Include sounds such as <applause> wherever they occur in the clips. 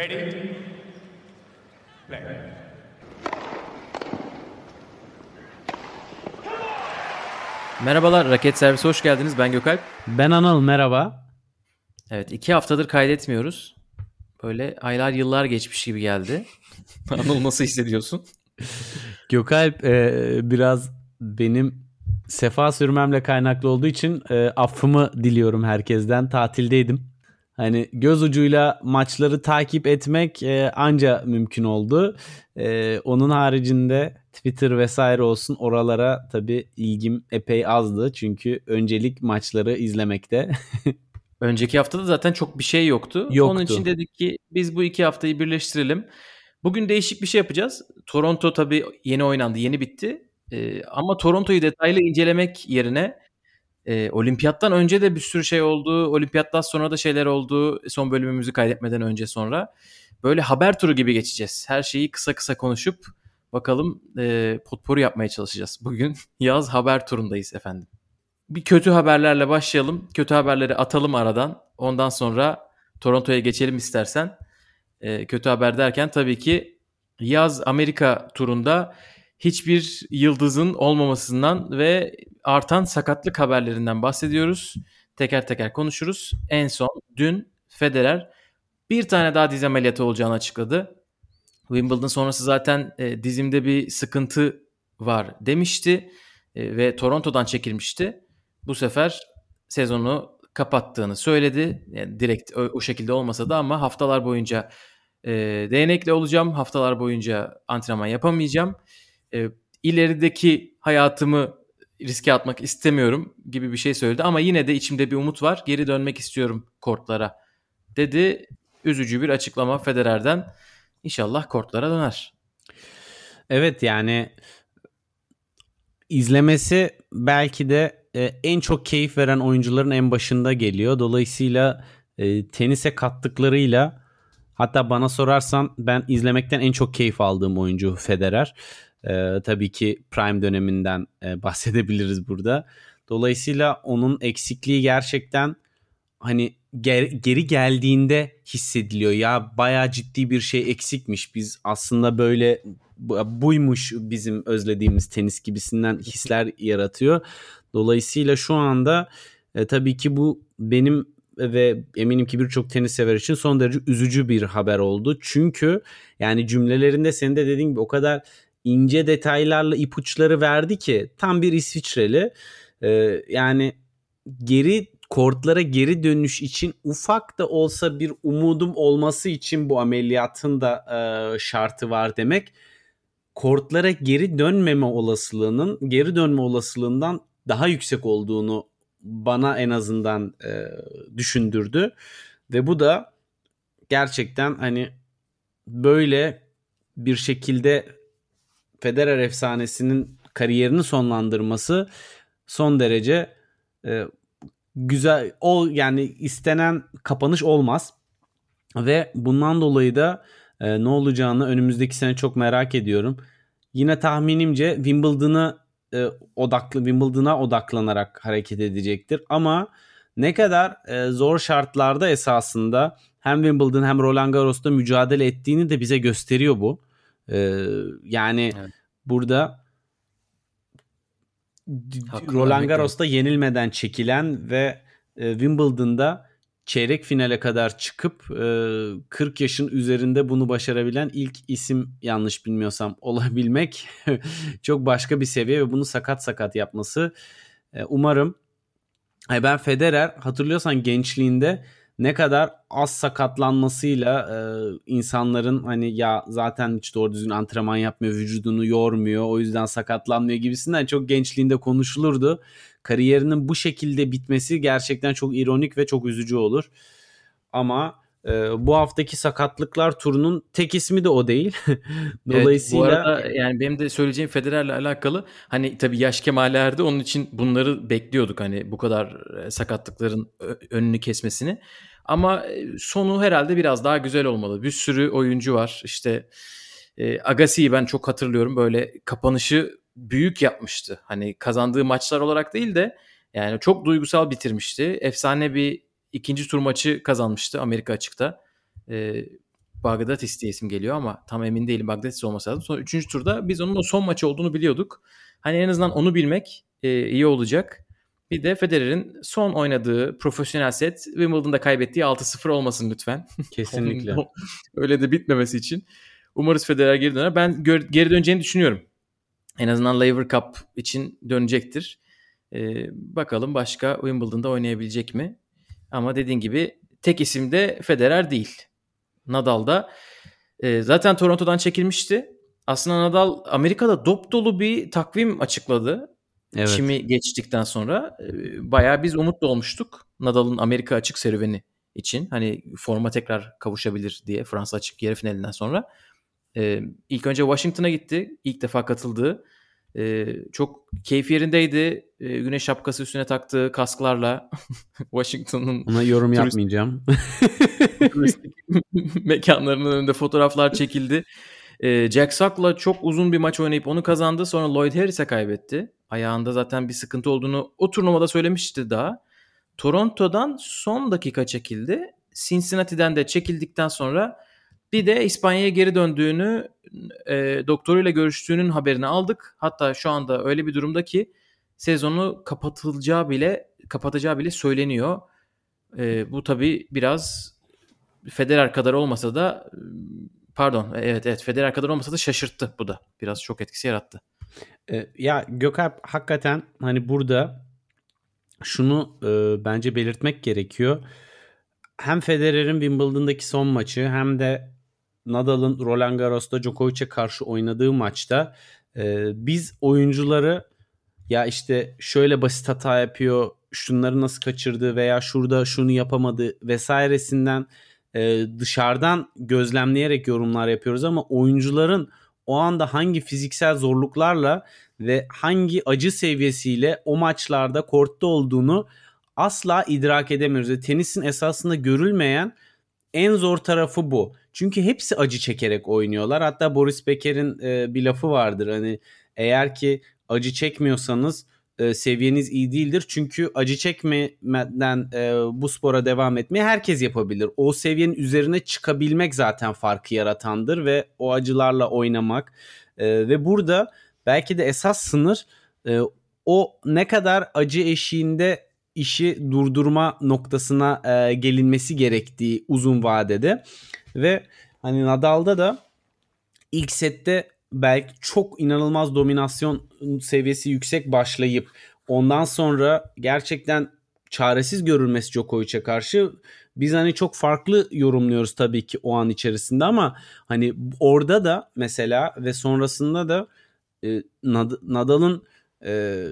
Ready? Play. Merhabalar, Raket Servisi hoş geldiniz. Ben Gökalp. Ben Anıl, merhaba. Evet, iki haftadır kaydetmiyoruz. Böyle aylar yıllar geçmiş gibi geldi. <laughs> Anıl nasıl hissediyorsun? Gökalp e, biraz benim sefa sürmemle kaynaklı olduğu için e, affımı diliyorum herkesten. Tatildeydim. Hani göz ucuyla maçları takip etmek e, anca mümkün oldu. E, onun haricinde Twitter vesaire olsun oralara tabii ilgim epey azdı. Çünkü öncelik maçları izlemekte. <laughs> Önceki haftada zaten çok bir şey yoktu. Yoktu. Onun için dedik ki biz bu iki haftayı birleştirelim. Bugün değişik bir şey yapacağız. Toronto tabii yeni oynandı, yeni bitti. Ee, ama Toronto'yu detaylı incelemek yerine e, olimpiyattan önce de bir sürü şey oldu. Olimpiyattan sonra da şeyler oldu. Son bölümümüzü kaydetmeden önce sonra. Böyle haber turu gibi geçeceğiz. Her şeyi kısa kısa konuşup bakalım e, potpourri yapmaya çalışacağız. Bugün <laughs> yaz haber turundayız efendim. Bir kötü haberlerle başlayalım. Kötü haberleri atalım aradan. Ondan sonra Toronto'ya geçelim istersen. E, kötü haber derken tabii ki yaz Amerika turunda hiçbir yıldızın olmamasından ve artan sakatlık haberlerinden bahsediyoruz. Teker teker konuşuruz. En son dün Federer bir tane daha diz ameliyatı olacağını açıkladı. Wimbledon sonrası zaten e, dizimde bir sıkıntı var demişti e, ve Toronto'dan çekilmişti. Bu sefer sezonu kapattığını söyledi. Yani direkt o, o şekilde olmasa da ama haftalar boyunca e, değnekle olacağım. Haftalar boyunca antrenman yapamayacağım. E, ilerideki hayatımı riske atmak istemiyorum gibi bir şey söyledi ama yine de içimde bir umut var. Geri dönmek istiyorum kortlara dedi. Üzücü bir açıklama Federer'den. İnşallah kortlara döner. Evet yani izlemesi belki de e, en çok keyif veren oyuncuların en başında geliyor. Dolayısıyla e, tenise kattıklarıyla hatta bana sorarsan ben izlemekten en çok keyif aldığım oyuncu Federer. E, tabii ki prime döneminden e, bahsedebiliriz burada. Dolayısıyla onun eksikliği gerçekten hani ger- geri geldiğinde hissediliyor. Ya bayağı ciddi bir şey eksikmiş. Biz aslında böyle buymuş bizim özlediğimiz tenis gibisinden hisler yaratıyor. Dolayısıyla şu anda e, tabii ki bu benim ve eminim ki birçok tenis sever için son derece üzücü bir haber oldu. Çünkü yani cümlelerinde senin de dediğin gibi o kadar ince detaylarla ipuçları verdi ki tam bir İsviçreli. Ee, yani geri kortlara geri dönüş için ufak da olsa bir umudum olması için bu ameliyatın da e, şartı var demek. Kortlara geri dönmeme olasılığının geri dönme olasılığından daha yüksek olduğunu bana en azından e, düşündürdü ve bu da gerçekten hani böyle bir şekilde Federer efsanesinin kariyerini sonlandırması son derece e, güzel o yani istenen kapanış olmaz ve bundan dolayı da e, ne olacağını önümüzdeki sene çok merak ediyorum. Yine tahminimce Wimbledon'a e, odaklı Wimbledon'a odaklanarak hareket edecektir ama ne kadar e, zor şartlarda esasında hem Wimbledon hem Roland Garros'ta mücadele ettiğini de bize gösteriyor bu. E, yani evet. burada Hakkı Roland Garros'ta yenilmeden çekilen ve e, Wimbledon'da çeyrek finale kadar çıkıp e, 40 yaşın üzerinde bunu başarabilen ilk isim yanlış bilmiyorsam <laughs> olabilmek <laughs> çok başka bir seviye ve bunu sakat sakat yapması e, umarım ben Federer hatırlıyorsan gençliğinde ne kadar az sakatlanmasıyla e, insanların hani ya zaten hiç doğru düzgün antrenman yapmıyor, vücudunu yormuyor, o yüzden sakatlanmıyor gibisinden çok gençliğinde konuşulurdu. Kariyerinin bu şekilde bitmesi gerçekten çok ironik ve çok üzücü olur. Ama e, bu haftaki sakatlıklar turunun tek ismi de o değil. Dolayısıyla <laughs> evet, bu arada yani benim de söyleyeceğim Federer'le alakalı hani tabii yaş kemallerde onun için bunları bekliyorduk hani bu kadar sakatlıkların önünü kesmesini. Ama sonu herhalde biraz daha güzel olmalı. Bir sürü oyuncu var. İşte e, Agassi'yi ben çok hatırlıyorum. Böyle kapanışı büyük yapmıştı. Hani kazandığı maçlar olarak değil de yani çok duygusal bitirmişti. Efsane bir ikinci tur maçı kazanmıştı Amerika açıkta. E, Bagdatis diye isim geliyor ama tam emin değilim Bagdatis olması lazım. Sonra üçüncü turda biz onun o son maçı olduğunu biliyorduk. Hani en azından onu bilmek e, iyi olacak. Bir de Federer'in son oynadığı profesyonel set Wimbledon'da kaybettiği 6-0 olmasın lütfen. Kesinlikle. <laughs> Öyle de bitmemesi için. Umarız Federer geri döner. Ben geri döneceğini düşünüyorum. En azından Laver Cup için dönecektir. Ee, bakalım başka Wimbledon'da oynayabilecek mi? Ama dediğin gibi tek isim de Federer değil. Nadal da e, zaten Toronto'dan çekilmişti. Aslında Nadal Amerika'da dop dolu bir takvim açıkladı. Evet. Çim'i geçtikten sonra e, bayağı biz umutlu olmuştuk. Nadal'ın Amerika açık serüveni için. Hani forma tekrar kavuşabilir diye Fransa açık yarı finalinden sonra. Ee, ilk önce Washington'a gitti. İlk defa katıldığı. Ee, çok keyif yerindeydi. Ee, güneş şapkası üstüne taktığı kasklarla <laughs> Washington'ın Ona yorum turist, yapmayacağım. <laughs> mekanlarının önünde fotoğraflar çekildi. Ee, Jack Sock'la çok uzun bir maç oynayıp onu kazandı. Sonra Lloyd Harris'e kaybetti. Ayağında zaten bir sıkıntı olduğunu o turnuvada söylemişti daha. Toronto'dan son dakika çekildi. Cincinnati'den de çekildikten sonra bir de İspanya'ya geri döndüğünü, e, doktoruyla görüştüğünün haberini aldık. Hatta şu anda öyle bir durumda ki sezonu kapatılacağı bile kapatacağı bile söyleniyor. E, bu tabii biraz Federer kadar olmasa da pardon evet evet Federer kadar olmasa da şaşırttı bu da. Biraz çok etkisi yarattı. E, ya Gökalp hakikaten hani burada şunu e, bence belirtmek gerekiyor. Hem Federer'in Wimbledon'daki son maçı hem de Nadal'ın Roland Garros'ta Djokovic'e karşı oynadığı maçta e, biz oyuncuları ya işte şöyle basit hata yapıyor, şunları nasıl kaçırdı veya şurada şunu yapamadı vesairesinden e, dışarıdan gözlemleyerek yorumlar yapıyoruz ama oyuncuların o anda hangi fiziksel zorluklarla ve hangi acı seviyesiyle o maçlarda kortta olduğunu asla idrak edemiyoruz. Tenisin esasında görülmeyen en zor tarafı bu. Çünkü hepsi acı çekerek oynuyorlar. Hatta Boris Becker'in e, bir lafı vardır. Hani eğer ki acı çekmiyorsanız e, seviyeniz iyi değildir. Çünkü acı çekmeden e, bu spora devam etmeyi herkes yapabilir. O seviyenin üzerine çıkabilmek zaten farkı yaratandır ve o acılarla oynamak. E, ve burada belki de esas sınır e, o ne kadar acı eşiğinde işi durdurma noktasına e, gelinmesi gerektiği uzun vadede ve hani Nadal'da da ilk sette belki çok inanılmaz dominasyon seviyesi yüksek başlayıp ondan sonra gerçekten çaresiz görülmesi Djokovic'e karşı biz hani çok farklı yorumluyoruz tabii ki o an içerisinde ama hani orada da mesela ve sonrasında da e, Nadal'ın e,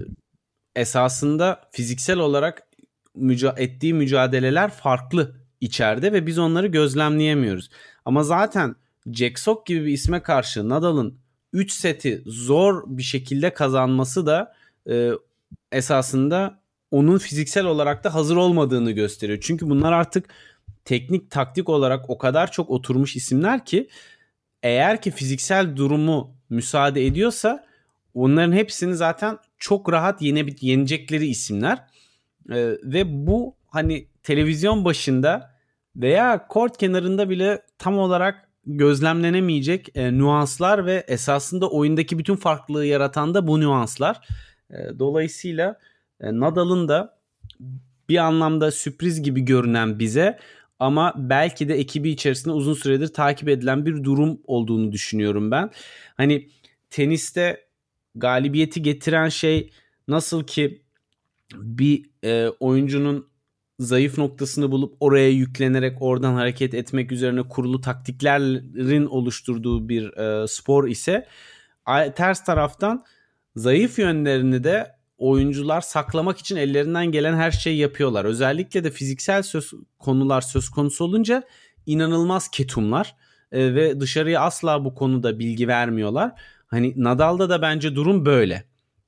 esasında fiziksel olarak müca- ettiği mücadeleler farklı içeride ve biz onları gözlemleyemiyoruz. Ama zaten Jack Sock gibi bir isme karşı Nadal'ın 3 seti zor bir şekilde kazanması da e, esasında onun fiziksel olarak da hazır olmadığını gösteriyor. Çünkü bunlar artık teknik taktik olarak o kadar çok oturmuş isimler ki eğer ki fiziksel durumu müsaade ediyorsa onların hepsini zaten çok rahat yene, yenecekleri isimler. Ee, ve bu hani televizyon başında veya kort kenarında bile tam olarak gözlemlenemeyecek e, nüanslar ve esasında oyundaki bütün farklılığı yaratan da bu nüanslar. E, dolayısıyla e, Nadal'ın da bir anlamda sürpriz gibi görünen bize ama belki de ekibi içerisinde uzun süredir takip edilen bir durum olduğunu düşünüyorum ben. Hani teniste galibiyeti getiren şey nasıl ki bir e, oyuncunun zayıf noktasını bulup oraya yüklenerek oradan hareket etmek üzerine kurulu taktiklerin oluşturduğu bir e, spor ise ters taraftan zayıf yönlerini de oyuncular saklamak için ellerinden gelen her şeyi yapıyorlar. Özellikle de fiziksel söz konular söz konusu olunca inanılmaz ketumlar e, ve dışarıya asla bu konuda bilgi vermiyorlar. Hani Nadal'da da bence durum böyle.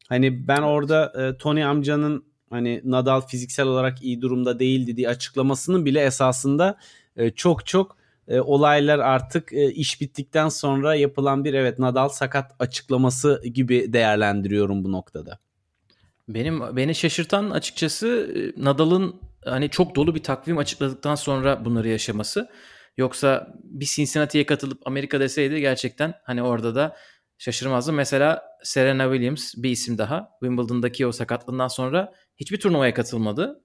Hani ben orada e, Tony amcanın hani Nadal fiziksel olarak iyi durumda değildi diye açıklamasının bile esasında e, çok çok e, olaylar artık e, iş bittikten sonra yapılan bir evet Nadal sakat açıklaması gibi değerlendiriyorum bu noktada. Benim beni şaşırtan açıkçası Nadal'ın hani çok dolu bir takvim açıkladıktan sonra bunları yaşaması. Yoksa bir Cincinnati'ye katılıp Amerika deseydi gerçekten hani orada da şaşırmazdım. Mesela Serena Williams bir isim daha. Wimbledon'daki o sakatlığından sonra hiçbir turnuvaya katılmadı.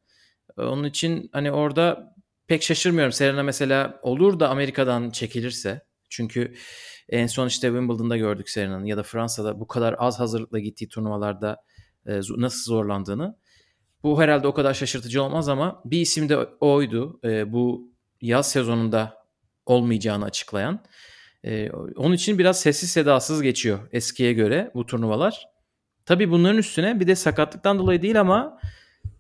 Onun için hani orada pek şaşırmıyorum. Serena mesela olur da Amerika'dan çekilirse. Çünkü en son işte Wimbledon'da gördük Serena'nın ya da Fransa'da bu kadar az hazırlıkla gittiği turnuvalarda e, nasıl zorlandığını. Bu herhalde o kadar şaşırtıcı olmaz ama bir isim de oydu. E, bu yaz sezonunda olmayacağını açıklayan. E, onun için biraz sessiz sedasız geçiyor eskiye göre bu turnuvalar. Tabii bunların üstüne bir de sakatlıktan dolayı değil ama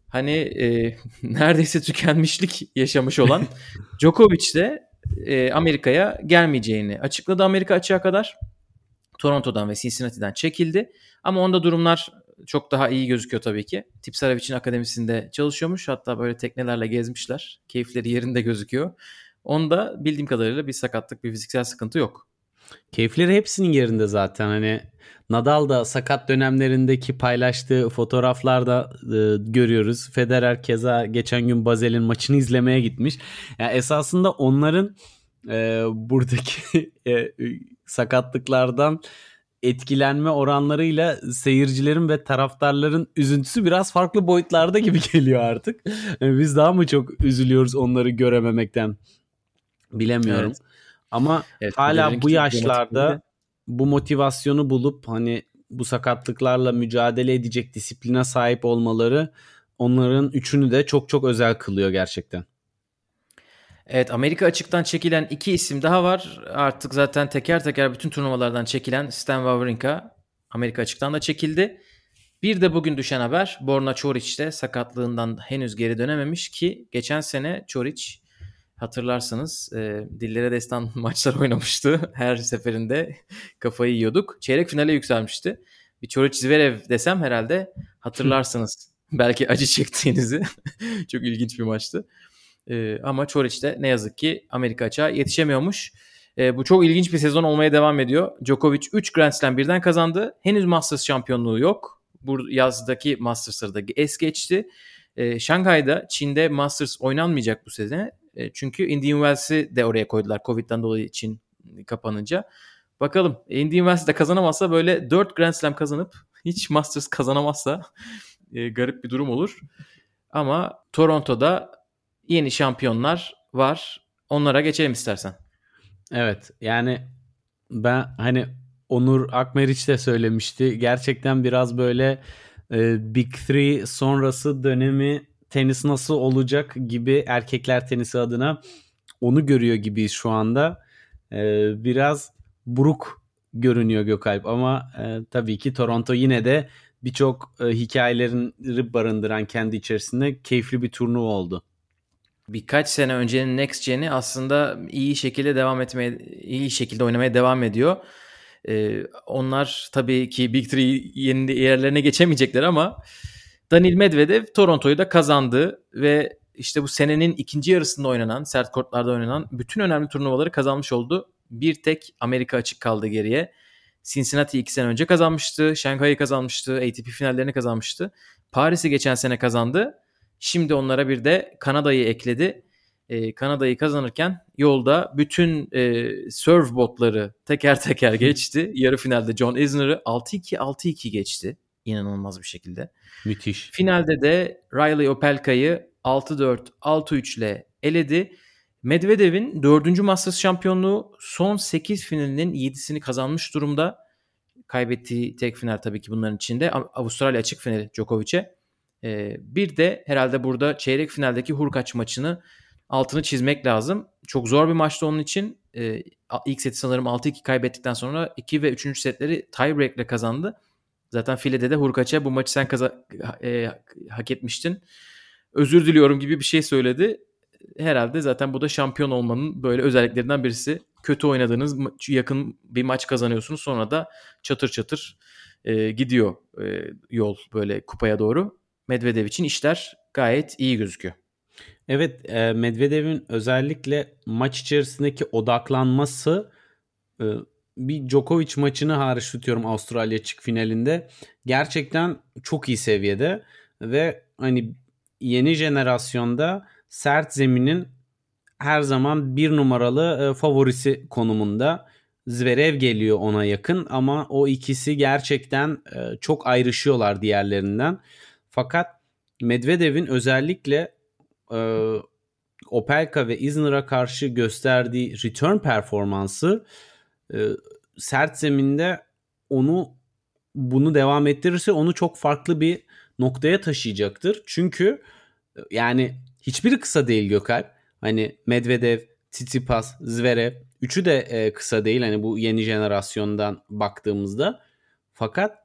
hani e, <laughs> neredeyse tükenmişlik yaşamış olan <laughs> Djokovic de e, Amerika'ya gelmeyeceğini açıkladı Amerika açığa kadar. Toronto'dan ve Cincinnati'den çekildi. Ama onda durumlar çok daha iyi gözüküyor tabii ki. Tipsarevich'in akademisinde çalışıyormuş. Hatta böyle teknelerle gezmişler. Keyifleri yerinde gözüküyor. Onda bildiğim kadarıyla bir sakatlık, bir fiziksel sıkıntı yok. Keyifleri hepsinin yerinde zaten. Hani Nadal da sakat dönemlerindeki paylaştığı fotoğraflarda e, görüyoruz. Federer keza geçen gün Bazel'in maçını izlemeye gitmiş. Yani esasında onların e, buradaki <laughs> e, sakatlıklardan etkilenme oranlarıyla seyircilerin ve taraftarların üzüntüsü biraz farklı boyutlarda gibi <laughs> geliyor artık. Yani biz daha mı çok üzülüyoruz onları görememekten bilemiyorum. Evet. Ama evet, hala bu yaşlarda bu motivasyonu bulup hani bu sakatlıklarla mücadele edecek disipline sahip olmaları onların üçünü de çok çok özel kılıyor gerçekten. Evet Amerika açıktan çekilen iki isim daha var. Artık zaten teker teker bütün turnuvalardan çekilen Stan Wawrinka Amerika açıktan da çekildi. Bir de bugün düşen haber Borna Çoric de sakatlığından henüz geri dönememiş ki geçen sene Çoric hatırlarsanız e, dillere destan <laughs> maçlar oynamıştı. Her seferinde <laughs> kafayı yiyorduk. Çeyrek finale yükselmişti. Bir Çoric Zverev desem herhalde hatırlarsınız. <laughs> Belki acı çektiğinizi. Çok ilginç bir maçtı. E, ama Çoric de ne yazık ki Amerika açığa yetişemiyormuş. E, bu çok ilginç bir sezon olmaya devam ediyor. Djokovic 3 Grand Slam birden kazandı. Henüz Masters şampiyonluğu yok. Bu yazdaki Masters'ları da es geçti. E, Şanghay'da Çin'de Masters oynanmayacak bu sene. E, çünkü Indian Wells'i de oraya koydular Covid'den dolayı için kapanınca. Bakalım Indian Wells de kazanamazsa böyle 4 Grand Slam kazanıp <laughs> hiç Masters kazanamazsa e, garip bir durum olur. Ama Toronto'da yeni şampiyonlar var. Onlara geçelim istersen. Evet yani ben hani Onur Akmeriç de söylemişti. Gerçekten biraz böyle e, Big Three sonrası dönemi tenis nasıl olacak gibi erkekler tenisi adına onu görüyor gibiyiz şu anda. Ee, biraz buruk görünüyor Gökalp ama e, tabii ki Toronto yine de birçok e, hikayelerini barındıran kendi içerisinde keyifli bir turnuva oldu. Birkaç sene öncenin Next Gen'i aslında iyi şekilde devam etmeye, iyi şekilde oynamaya devam ediyor. Ee, onlar tabii ki Big Three yeni yerlerine geçemeyecekler ama Danil Medvedev Toronto'yu da kazandı ve işte bu senenin ikinci yarısında oynanan, sert kortlarda oynanan bütün önemli turnuvaları kazanmış oldu. Bir tek Amerika açık kaldı geriye. Cincinnati iki sene önce kazanmıştı. Şanghay'ı kazanmıştı. ATP finallerini kazanmıştı. Paris'i geçen sene kazandı. Şimdi onlara bir de Kanada'yı ekledi. Ee, Kanada'yı kazanırken yolda bütün e, surf botları teker teker <laughs> geçti. Yarı finalde John Isner'ı 6-2 6-2 geçti inanılmaz bir şekilde. Müthiş. Finalde de Riley Opelka'yı 6-4, 6-3 ile eledi. Medvedev'in 4. Masters şampiyonluğu son 8 finalinin 7'sini kazanmış durumda. Kaybettiği tek final tabii ki bunların içinde. Avustralya açık finali Djokovic'e. Ee, bir de herhalde burada çeyrek finaldeki Hurkaç maçını altını çizmek lazım. Çok zor bir maçtı onun için. Ee, ilk seti sanırım 6-2 kaybettikten sonra 2 ve 3. setleri tiebreak ile kazandı. Zaten filede de Hurkaç'a bu maçı sen kaza- e, hak etmiştin. Özür diliyorum gibi bir şey söyledi. Herhalde zaten bu da şampiyon olmanın böyle özelliklerinden birisi. Kötü oynadığınız yakın bir maç kazanıyorsunuz sonra da çatır çatır e, gidiyor e, yol böyle kupaya doğru. Medvedev için işler gayet iyi gözüküyor. Evet e, Medvedev'in özellikle maç içerisindeki odaklanması e, bir Djokovic maçını hariç tutuyorum Avustralya çık finalinde. Gerçekten çok iyi seviyede ve hani yeni jenerasyonda sert zeminin her zaman bir numaralı e, favorisi konumunda. Zverev geliyor ona yakın ama o ikisi gerçekten e, çok ayrışıyorlar diğerlerinden. Fakat Medvedev'in özellikle e, Opelka ve Isner'a karşı gösterdiği return performansı e, sert zeminde onu bunu devam ettirirse onu çok farklı bir noktaya taşıyacaktır. Çünkü e, yani hiçbiri kısa değil Gökalp. Hani Medvedev, Tsitsipas, Zverev üçü de e, kısa değil hani bu yeni jenerasyondan baktığımızda. Fakat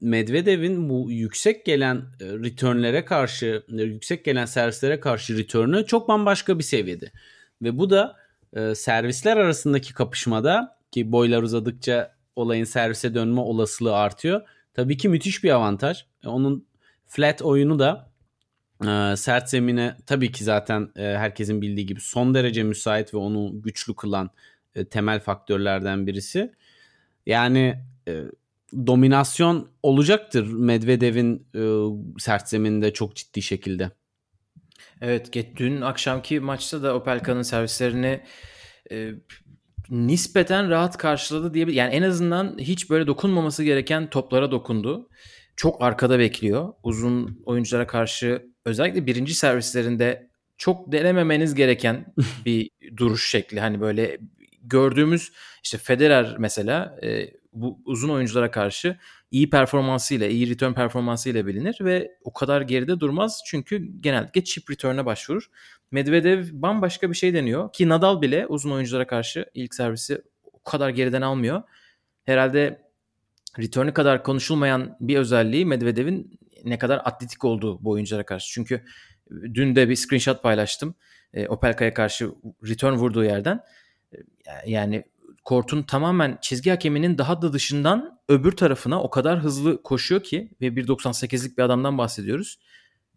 Medvedev'in bu yüksek gelen e, returnlere karşı, e, yüksek gelen servislere karşı return'ü çok bambaşka bir seviyede. Ve bu da servisler arasındaki kapışmada ki boylar uzadıkça olayın servise dönme olasılığı artıyor. Tabii ki müthiş bir avantaj. Onun flat oyunu da e, sert zemine tabii ki zaten e, herkesin bildiği gibi son derece müsait ve onu güçlü kılan e, temel faktörlerden birisi. Yani e, dominasyon olacaktır Medvedev'in e, sert zeminde çok ciddi şekilde. Evet, dün akşamki maçta da Opelka'nın servislerini e, nispeten rahat karşıladı diye yani en azından hiç böyle dokunmaması gereken toplara dokundu. Çok arkada bekliyor. Uzun oyunculara karşı özellikle birinci servislerinde çok denememeniz gereken <laughs> bir duruş şekli. Hani böyle gördüğümüz işte Federer mesela e, bu uzun oyunculara karşı iyi performansıyla, iyi return performansıyla bilinir ve o kadar geride durmaz çünkü genellikle chip return'e başvurur. Medvedev bambaşka bir şey deniyor ki Nadal bile uzun oyunculara karşı ilk servisi o kadar geriden almıyor. Herhalde return'ü kadar konuşulmayan bir özelliği Medvedev'in ne kadar atletik olduğu bu oyunculara karşı. Çünkü dün de bir screenshot paylaştım. E, Opelka'ya karşı return vurduğu yerden. E, yani kortun tamamen çizgi hakeminin daha da dışından öbür tarafına o kadar hızlı koşuyor ki ve 1.98'lik bir adamdan bahsediyoruz.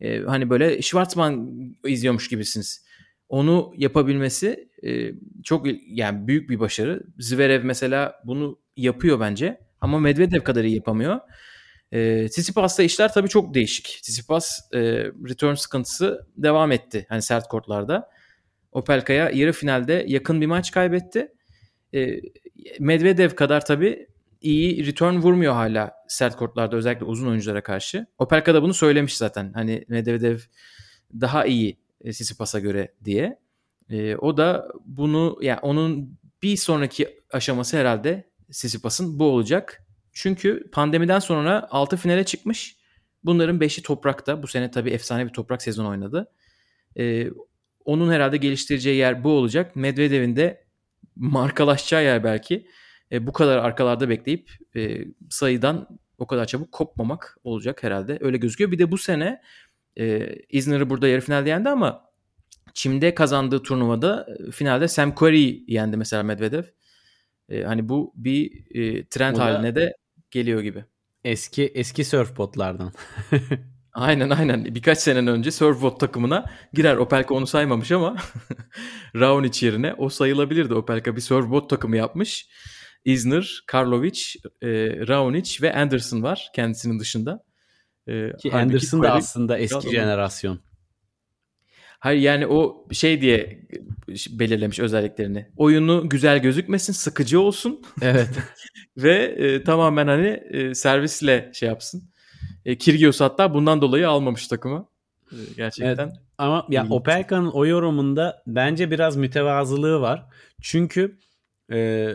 Ee, hani böyle Schwarzman izliyormuş gibisiniz. Onu yapabilmesi e, çok yani büyük bir başarı. Zverev mesela bunu yapıyor bence ama Medvedev kadar iyi yapamıyor. E, Tsitsipas'ta işler tabii çok değişik. Tsitsipas e, return sıkıntısı devam etti hani sert kortlarda. Opelka'ya yarı finalde yakın bir maç kaybetti. E, Medvedev kadar tabii iyi return vurmuyor hala sert kortlarda özellikle uzun oyunculara karşı. Opelka da bunu söylemiş zaten. Hani Medvedev daha iyi e, Sisipas'a göre diye. E, o da bunu yani onun bir sonraki aşaması herhalde Sisipas'ın bu olacak. Çünkü pandemiden sonra 6 finale çıkmış. Bunların 5'i toprakta. Bu sene tabii efsane bir toprak sezon oynadı. E, onun herhalde geliştireceği yer bu olacak. Medvedev'in de markalaşacağı yer belki e, bu kadar arkalarda bekleyip e, sayıdan o kadar çabuk kopmamak olacak herhalde. Öyle gözüküyor. Bir de bu sene e, İzmir'i burada yarı finalde yendi ama Çim'de kazandığı turnuvada e, finalde Sam Querrey yendi mesela Medvedev. E, hani bu bir e, trend haline de geliyor gibi. Eski eski surfbotlardan. <laughs> Aynen aynen. Birkaç sene önce surfboard takımına girer. Opelka onu saymamış ama <laughs> Raonic yerine o sayılabilirdi. Opelka bir surfboard takımı yapmış. Isner, Karlovic, e, Raonic ve Anderson var kendisinin dışında. E, Ki Anderson da aslında eski jenerasyon. Hayır yani o şey diye belirlemiş özelliklerini. Oyunu güzel gözükmesin, sıkıcı olsun. Evet. <laughs> ve e, tamamen hani e, servisle şey yapsın. E, Kyrgios hatta bundan dolayı almamış takımı. E, gerçekten. Evet. Ama ya Opelka'nın o yorumunda bence biraz mütevazılığı var. Çünkü e,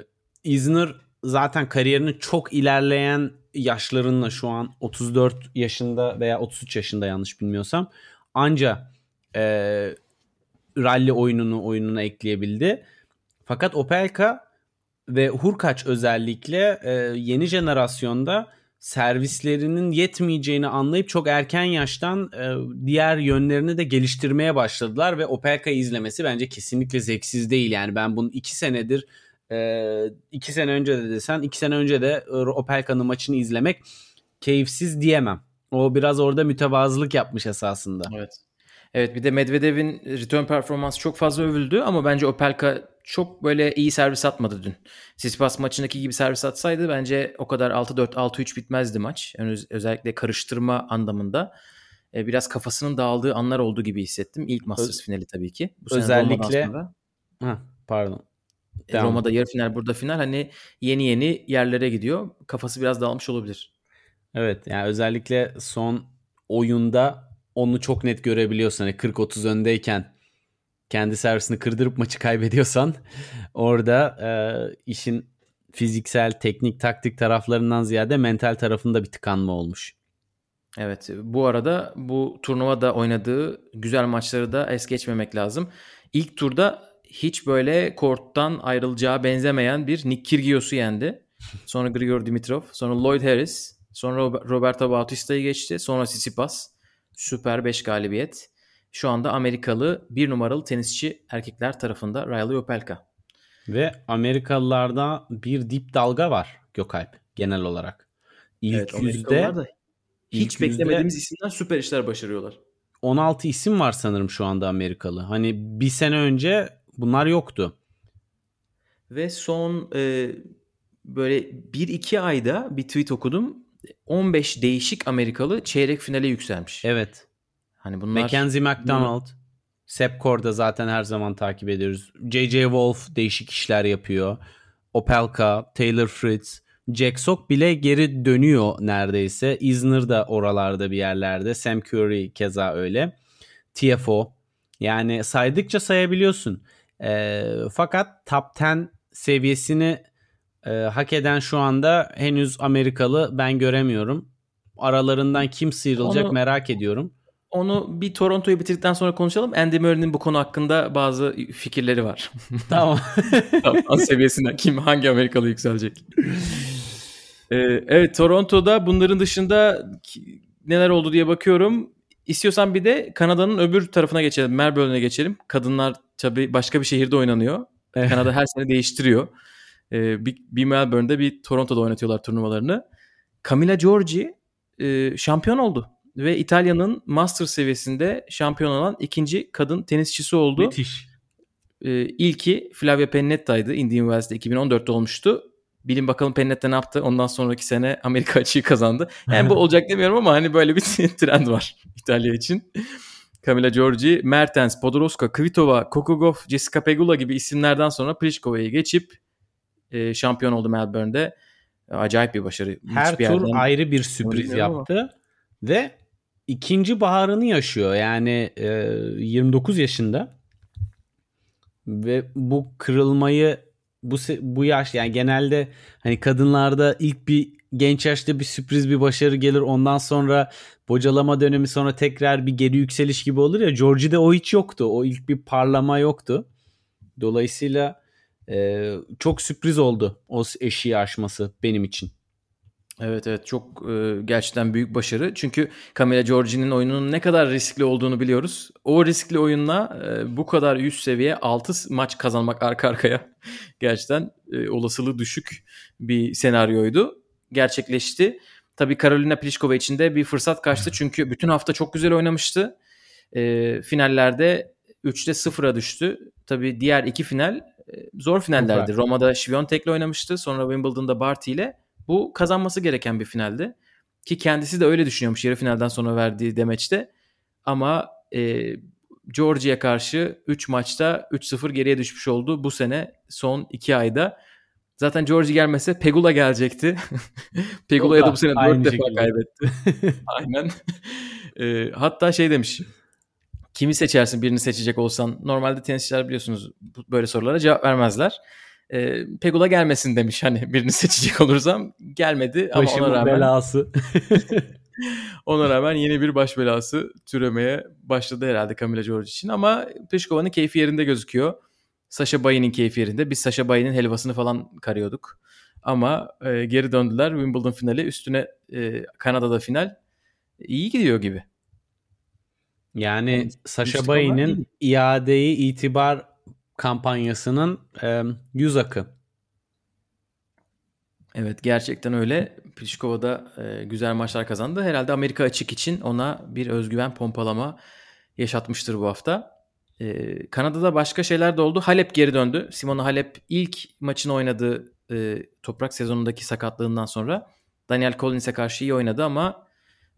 Isner zaten kariyerinin çok ilerleyen yaşlarında şu an 34 yaşında veya 33 yaşında yanlış bilmiyorsam anca e, rally oyununu oyununa ekleyebildi. Fakat Opelka ve Hurkaç özellikle e, yeni jenerasyonda servislerinin yetmeyeceğini anlayıp çok erken yaştan e, diğer yönlerini de geliştirmeye başladılar ve Opelka'yı izlemesi bence kesinlikle zevksiz değil. Yani ben bunu iki senedir e, iki sene önce de desen iki sene önce de Opelka'nın maçını izlemek keyifsiz diyemem. O biraz orada mütevazılık yapmış esasında. Evet. Evet bir de Medvedev'in return performansı çok fazla övüldü ama bence Opelka çok böyle iyi servis atmadı dün. Tsitsipas maçındaki gibi servis atsaydı bence o kadar 6-4 6-3 bitmezdi maç. Yani özellikle karıştırma anlamında. e, biraz kafasının dağıldığı anlar olduğu gibi hissettim. İlk Masters Öz- finali tabii ki. Bu Özellikle- sonra. Hah, pardon. E, Devam. Roma'da yarı final, burada final. Hani yeni yeni yerlere gidiyor. Kafası biraz dağılmış olabilir. Evet yani özellikle son oyunda onu çok net görebiliyorsun. Hani 40-30 öndeyken kendi servisini kırdırıp maçı kaybediyorsan orada e, işin fiziksel, teknik, taktik taraflarından ziyade mental tarafında bir tıkanma olmuş. Evet. Bu arada bu turnuvada oynadığı güzel maçları da es geçmemek lazım. İlk turda hiç böyle korttan ayrılacağı benzemeyen bir Nick Kyrgios'u yendi. Sonra Grigor Dimitrov, sonra Lloyd Harris, sonra Rob- Roberto Bautista'yı geçti, sonra Tsitsipas. Süper 5 galibiyet. Şu anda Amerikalı bir numaralı tenisçi erkekler tarafında Riley Opelka. Ve Amerikalılarda bir dip dalga var Gökalp genel olarak. İlk Evet, yüzde hiç ilk yüzde- beklemediğimiz isimler süper işler başarıyorlar. 16 isim var sanırım şu anda Amerikalı. Hani bir sene önce bunlar yoktu. Ve son e, böyle 1-2 ayda bir tweet okudum. 15 değişik Amerikalı çeyrek finale yükselmiş. Evet. Hani bunlar Mackenzie McDonald, Korda zaten her zaman takip ediyoruz. J.J. Wolf değişik işler yapıyor. Opelka, Taylor Fritz, Jack Sock bile geri dönüyor neredeyse. Isner da oralarda bir yerlerde. Sam Curry keza öyle. TFO. Yani saydıkça sayabiliyorsun. Ee, fakat top 10 seviyesini e, hak eden şu anda henüz Amerikalı ben göremiyorum. Aralarından kim sıyrılacak Onu- merak ediyorum. Onu bir Toronto'yu bitirdikten sonra konuşalım. Andy Murray'nin bu konu hakkında bazı fikirleri var. <laughs> Tamam. An seviyesinden kim hangi Amerikalı yükselecek? Ee, evet Toronto'da bunların dışında neler oldu diye bakıyorum. İstiyorsan bir de Kanada'nın öbür tarafına geçelim. Melbourne'e geçelim. Kadınlar tabii başka bir şehirde oynanıyor. Evet. Kanada her sene değiştiriyor. Ee, bir, bir Melbourne'de bir Toronto'da oynatıyorlar turnuvalarını. Camila Giorgi e, şampiyon oldu. Ve İtalya'nın master seviyesinde şampiyon olan ikinci kadın tenisçisi oldu. Müthiş. Ee, ilki Flavia Pennetta'ydı. Indian Wells'de 2014'te olmuştu. Bilin bakalım Pennetta ne yaptı? Ondan sonraki sene Amerika açığı kazandı. Yani bu <laughs> olacak demiyorum ama hani böyle bir <laughs> trend var İtalya için. Camila Giorgi, Mertens, Podoroska, Kvitova, Kokogov, Jessica Pegula gibi isimlerden sonra Pliškova'yı geçip e, şampiyon oldu Melbourne'de. Acayip bir başarı. Her Hiçbir tur yerden- ayrı bir sürpriz Bilmiyorum ama. yaptı ve ikinci baharını yaşıyor. Yani e, 29 yaşında ve bu kırılmayı bu bu yaş yani genelde hani kadınlarda ilk bir genç yaşta bir sürpriz bir başarı gelir ondan sonra bocalama dönemi sonra tekrar bir geri yükseliş gibi olur ya Georgie'de o hiç yoktu. O ilk bir parlama yoktu. Dolayısıyla e, çok sürpriz oldu o eşiği aşması benim için. Evet evet çok e, gerçekten büyük başarı. Çünkü Camila Giorgi'nin oyununun ne kadar riskli olduğunu biliyoruz. O riskli oyunla e, bu kadar üst seviye 6 maç kazanmak arka arkaya <laughs> gerçekten e, olasılığı düşük bir senaryoydu. Gerçekleşti. Tabii Karolina Pliskova için de bir fırsat kaçtı. Çünkü bütün hafta çok güzel oynamıştı. E, finallerde 3'te 0'a düştü. Tabii diğer iki final e, zor finallerdi. Roma'da Świątek'le oynamıştı. Sonra Wimbledon'da Barty ile. Bu kazanması gereken bir finaldi. Ki kendisi de öyle düşünüyormuş yarı finalden sonra verdiği demeçte. Ama e, Georgia'ya karşı 3 maçta 3-0 geriye düşmüş oldu bu sene son 2 ayda. Zaten Georgie gelmese Pegula gelecekti. <laughs> Pegula'ya da bu sene 4 aynı defa şekilde. kaybetti. <laughs> Aynen. E, hatta şey demiş. Kimi seçersin birini seçecek olsan? Normalde tenisçiler biliyorsunuz böyle sorulara cevap vermezler. E, Pegula gelmesin demiş hani birini seçecek olursam. Gelmedi ama ona Başımın rağmen belası. <laughs> ona rağmen yeni bir baş belası türemeye başladı herhalde Camila Giorgi için. Ama Pliškova'nın keyfi yerinde gözüküyor. Sasha Bay'in keyfi yerinde. Biz Sasha Bay'in helvasını falan karıyorduk. Ama e, geri döndüler. Wimbledon finali üstüne e, Kanada'da final. İyi gidiyor gibi. Yani Yani Sasha Pliskova Bay'in iyi. iadeyi itibar kampanyasının e, yüz akı. Evet gerçekten öyle. Pliskova da e, güzel maçlar kazandı. Herhalde Amerika açık için ona bir özgüven pompalama yaşatmıştır bu hafta. E, Kanada'da başka şeyler de oldu. Halep geri döndü. Simona Halep ilk maçını oynadığı e, toprak sezonundaki sakatlığından sonra Daniel Collins'e karşı iyi oynadı ama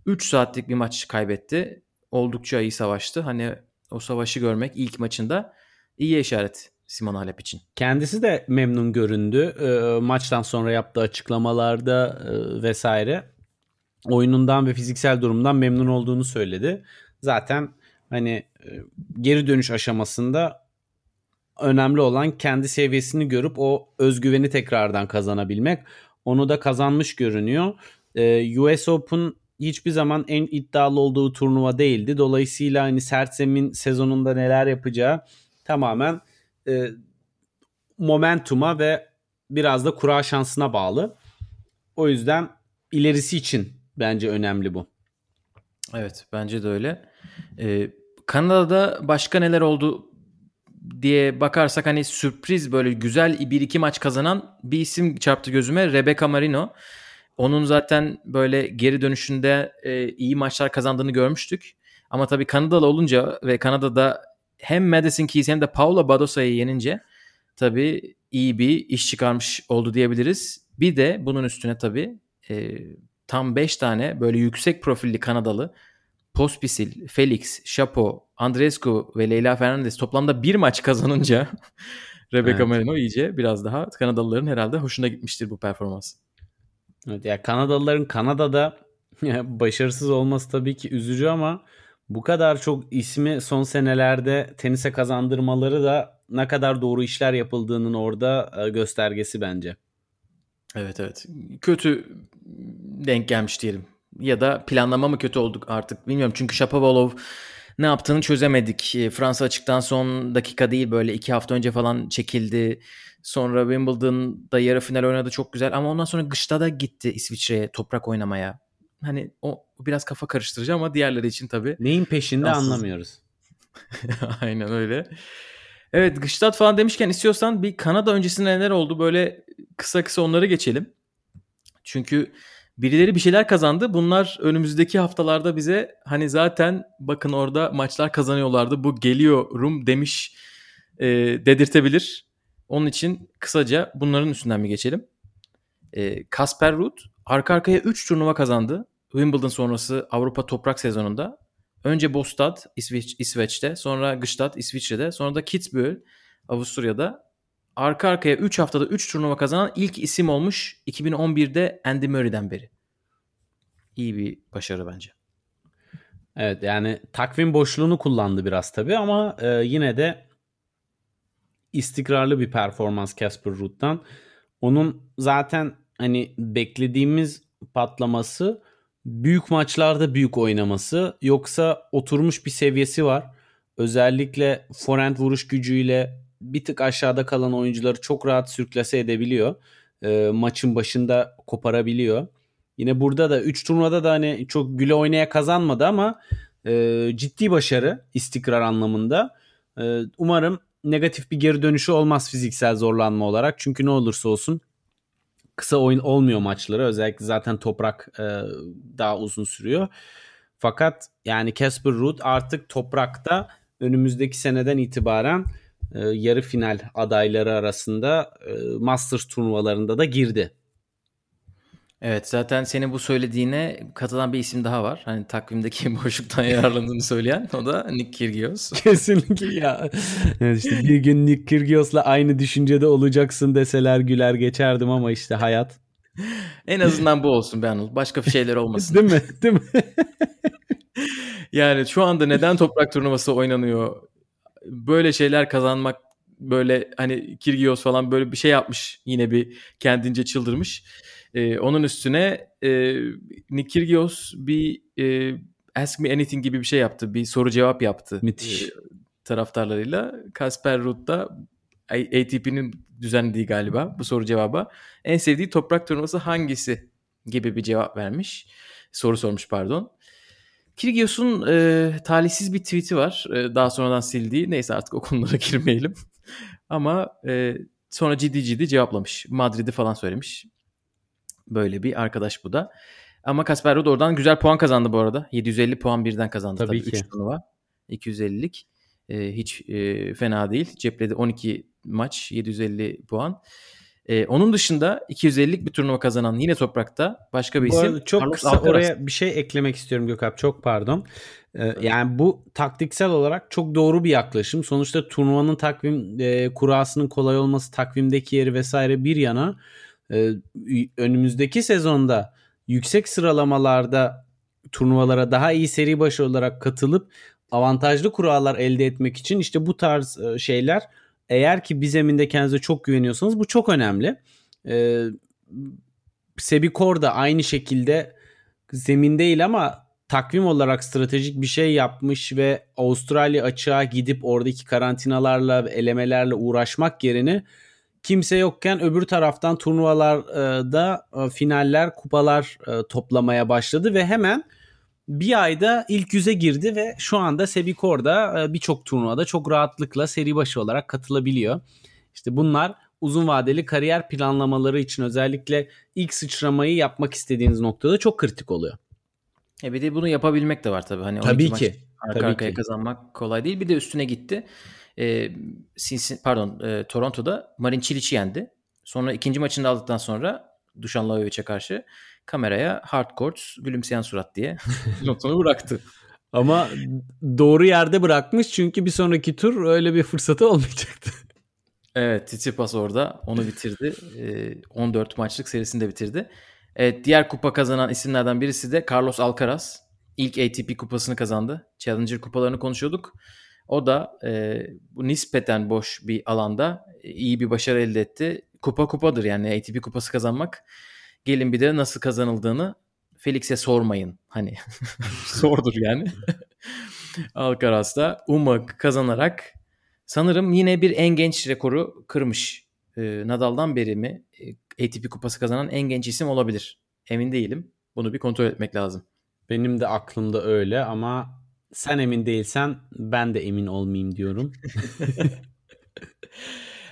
3 saatlik bir maç kaybetti. oldukça iyi savaştı. Hani o savaşı görmek ilk maçında iyi işaret Simon Halep için. Kendisi de memnun göründü. E, maçtan sonra yaptığı açıklamalarda e, vesaire oyunundan ve fiziksel durumdan memnun olduğunu söyledi. Zaten hani e, geri dönüş aşamasında önemli olan kendi seviyesini görüp o özgüveni tekrardan kazanabilmek. Onu da kazanmış görünüyor. E, US Open hiçbir zaman en iddialı olduğu turnuva değildi. Dolayısıyla hani sert zemin sezonunda neler yapacağı tamamen e, momentuma ve biraz da kura şansına bağlı. O yüzden ilerisi için bence önemli bu. Evet bence de öyle. Ee, Kanada'da başka neler oldu diye bakarsak hani sürpriz böyle güzel bir iki maç kazanan bir isim çarptı gözüme Rebecca Marino. Onun zaten böyle geri dönüşünde e, iyi maçlar kazandığını görmüştük. Ama tabii Kanadalı olunca ve Kanada'da hem Madison Keys hem de Paula Badosa'yı yenince tabii iyi bir iş çıkarmış oldu diyebiliriz. Bir de bunun üstüne tabii e, tam 5 tane böyle yüksek profilli Kanadalı Pospisil, Felix, Chapo, Andrescu ve Leyla Fernandez toplamda bir maç kazanınca <laughs> Rebecca evet. Marino iyice biraz daha Kanadalıların herhalde hoşuna gitmiştir bu performans. Evet, ya Kanadalıların Kanada'da <laughs> başarısız olması tabii ki üzücü ama bu kadar çok ismi son senelerde tenise kazandırmaları da ne kadar doğru işler yapıldığının orada e, göstergesi bence. Evet evet. Kötü denk gelmiş diyelim. Ya da planlama mı kötü olduk artık bilmiyorum. Çünkü Shapovalov ne yaptığını çözemedik. E, Fransa açıktan son dakika değil böyle iki hafta önce falan çekildi. Sonra Wimbledon'da yarı final oynadı çok güzel ama ondan sonra Gışta da gitti İsviçre'ye toprak oynamaya. Hani o biraz kafa karıştırıcı ama diğerleri için tabii. Neyin peşinde Fransız. anlamıyoruz. <laughs> Aynen öyle. Evet Gıştat falan demişken istiyorsan bir Kanada öncesinde neler oldu böyle kısa kısa onları geçelim. Çünkü birileri bir şeyler kazandı. Bunlar önümüzdeki haftalarda bize hani zaten bakın orada maçlar kazanıyorlardı. Bu geliyorum demiş e, dedirtebilir. Onun için kısaca bunların üstünden mi geçelim? E, Kasper Ruud arka arkaya 3 turnuva kazandı. Wimbledon sonrası Avrupa toprak sezonunda. Önce Bostad İsveç, İsveç'te, sonra Gstaad İsviçre'de, sonra da Kitzbühel Avusturya'da arka arkaya 3 haftada 3 turnuva kazanan ilk isim olmuş 2011'de Andy Murray'den beri. İyi bir başarı bence. Evet yani takvim boşluğunu kullandı biraz tabii ama e, yine de istikrarlı bir performans Casper Ruud'dan. Onun zaten hani beklediğimiz patlaması büyük maçlarda büyük oynaması yoksa oturmuş bir seviyesi var. Özellikle forehand vuruş gücüyle bir tık aşağıda kalan oyuncuları çok rahat sürklase edebiliyor. E, maçın başında koparabiliyor. Yine burada da 3 turnuvada da hani çok güle oynaya kazanmadı ama e, ciddi başarı istikrar anlamında. E, umarım negatif bir geri dönüşü olmaz fiziksel zorlanma olarak. Çünkü ne olursa olsun kısa oyun olmuyor maçları. Özellikle zaten toprak e, daha uzun sürüyor. Fakat yani Casper Ruud artık toprakta önümüzdeki seneden itibaren e, yarı final adayları arasında e, Masters turnuvalarında da girdi. Evet zaten senin bu söylediğine katılan bir isim daha var. Hani takvimdeki <laughs> boşluktan yararlandığını söyleyen o da Nick Kyrgios. <laughs> Kesinlikle ya. Evet işte bir gün Nick Kyrgios'la aynı düşüncede olacaksın deseler güler geçerdim ama işte hayat. en azından bu olsun be Anıl. Başka bir şeyler olmasın. Değil mi? Değil mi? yani şu anda neden toprak turnuvası oynanıyor? Böyle şeyler kazanmak böyle hani Kyrgios falan böyle bir şey yapmış. Yine bir kendince çıldırmış. E, onun üstüne e, Nick Kyrgios bir e, Ask Me Anything gibi bir şey yaptı. Bir soru cevap yaptı. Müthiş. E, taraftarlarıyla. Kasper Ruud da ATP'nin düzenlediği galiba bu soru cevaba. En sevdiği toprak turnuvası hangisi gibi bir cevap vermiş. Soru sormuş pardon. Kyrgios'un e, talihsiz bir tweet'i var. E, daha sonradan sildiği. Neyse artık o konulara <laughs> girmeyelim. Ama e, sonra ciddi ciddi cevaplamış. Madrid'i falan söylemiş. Böyle bir arkadaş bu da. Ama Kasper Ruud oradan güzel puan kazandı bu arada. 750 puan birden kazandı tabii, tabii ki. 3 turnuva. 250'lik. Ee, hiç e, fena değil. Cepledi 12 maç 750 puan. E, onun dışında 250'lik bir turnuva kazanan yine toprakta başka bir Bu isim. çok Carlos kısa Alcaraz. oraya bir şey eklemek istiyorum Gökhan. Çok pardon. Ee, yani bu taktiksel olarak çok doğru bir yaklaşım. Sonuçta turnuvanın takvim e, kurasının kolay olması, takvimdeki yeri vesaire bir yana e, önümüzdeki sezonda yüksek sıralamalarda turnuvalara daha iyi seri başı olarak katılıp avantajlı kurallar elde etmek için işte bu tarz e, şeyler eğer ki bir zeminde kendinize çok güveniyorsanız bu çok önemli. Ee, Sebikor da aynı şekilde zemin değil ama takvim olarak stratejik bir şey yapmış ve Avustralya açığa gidip oradaki karantinalarla elemelerle uğraşmak yerine kimse yokken öbür taraftan turnuvalarda e, finaller, kupalar e, toplamaya başladı ve hemen bir ayda ilk yüze girdi ve şu anda Sebikor'da e, birçok turnuvada çok rahatlıkla seri başı olarak katılabiliyor. İşte bunlar uzun vadeli kariyer planlamaları için özellikle ilk sıçramayı yapmak istediğiniz noktada çok kritik oluyor. E bir de bunu yapabilmek de var tabii. Hani Tabii 12 maç ki. Arka Tabii arkaya ki. kazanmak kolay değil. Bir de üstüne gitti. E, Cincinnati- pardon e, Toronto'da Marin Cilic'i yendi. Sonra ikinci maçını aldıktan sonra Dušan Lajović'e karşı kameraya hard courts gülümseyen surat diye <laughs> notunu bıraktı. Ama doğru yerde bırakmış çünkü bir sonraki tur öyle bir fırsatı olmayacaktı. Evet Tsitsipas orada onu bitirdi. E, 14 maçlık serisini de bitirdi. Evet, diğer kupa kazanan isimlerden birisi de Carlos Alcaraz. İlk ATP kupasını kazandı. Challenger kupalarını konuşuyorduk. O da e, bu nispeten boş bir alanda e, iyi bir başarı elde etti. Kupa kupadır yani ATP kupası kazanmak. Gelin bir de nasıl kazanıldığını Felix'e sormayın. Hani <laughs> zordur yani. <laughs> Alcaraz da UMA kazanarak sanırım yine bir en genç rekoru kırmış. E, Nadal'dan beri mi e, ATP kupası kazanan en genç isim olabilir. Emin değilim. Bunu bir kontrol etmek lazım. Benim de aklımda öyle ama sen emin değilsen ben de emin olmayayım diyorum. <laughs>